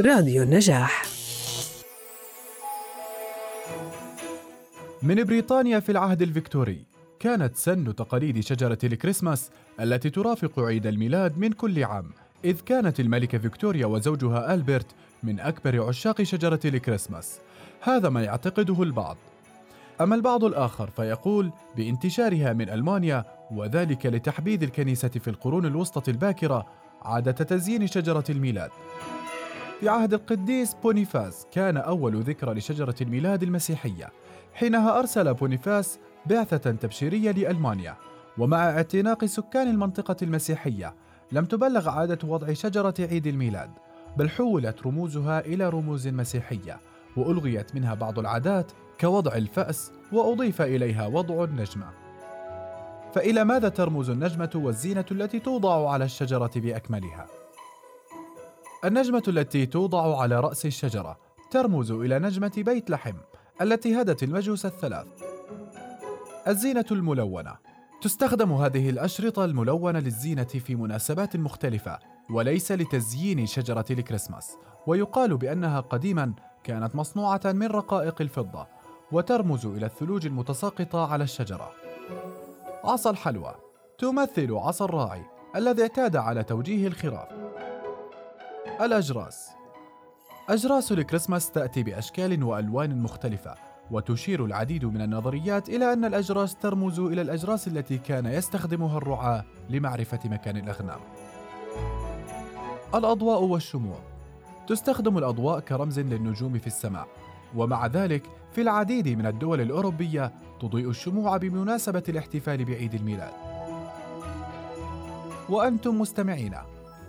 راديو النجاح. من بريطانيا في العهد الفيكتوري كانت سن تقاليد شجرة الكريسماس التي ترافق عيد الميلاد من كل عام إذ كانت الملكة فيكتوريا وزوجها ألبرت من أكبر عشاق شجرة الكريسماس. هذا ما يعتقده البعض. أما البعض الآخر فيقول بانتشارها من ألمانيا وذلك لتحبيذ الكنيسة في القرون الوسطى الباكرة عادة تزيين شجرة الميلاد. في عهد القديس بونيفاس كان أول ذكرى لشجرة الميلاد المسيحية حينها أرسل بونيفاس بعثة تبشيرية لألمانيا ومع اعتناق سكان المنطقة المسيحية لم تلغ عادة وضع شجرة عيد الميلاد بل حولت رموزها إلى رموز مسيحية وألغيت منها بعض العادات كوضع الفأس وأضيف إليها وضع النجمة فإلى ماذا ترمز النجمة والزينة التي توضع على الشجرة بأكملها؟ النجمة التي توضع على رأس الشجرة ترمز إلى نجمة بيت لحم التي هدت المجوس الثلاث. الزينة الملونة. تستخدم هذه الأشرطة الملونة للزينة في مناسبات مختلفة وليس لتزيين شجرة الكريسماس ويقال بأنها قديما كانت مصنوعة من رقائق الفضة وترمز إلى الثلوج المتساقطة على الشجرة. عصا الحلوى. تمثل عصا الراعي الذي اعتاد على توجيه الخراف. الأجراس. أجراس الكريسماس تأتي بأشكال وألوان مختلفة وتشير العديد من النظريات إلى أن الأجراس ترمز إلى الأجراس التي كان يستخدمها الرعاة لمعرفة مكان الأغنام. الأضواء والشموع. تستخدم الأضواء كرمز للنجوم في السماء ومع ذلك في العديد من الدول الأوروبية تضيء الشموع بمناسبة الاحتفال بعيد الميلاد. وأنتم مستمعين.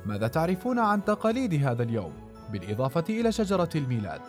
ماذا تعرفون عن تقاليد هذا اليوم بالإضافة إلى شجرة الميلاد؟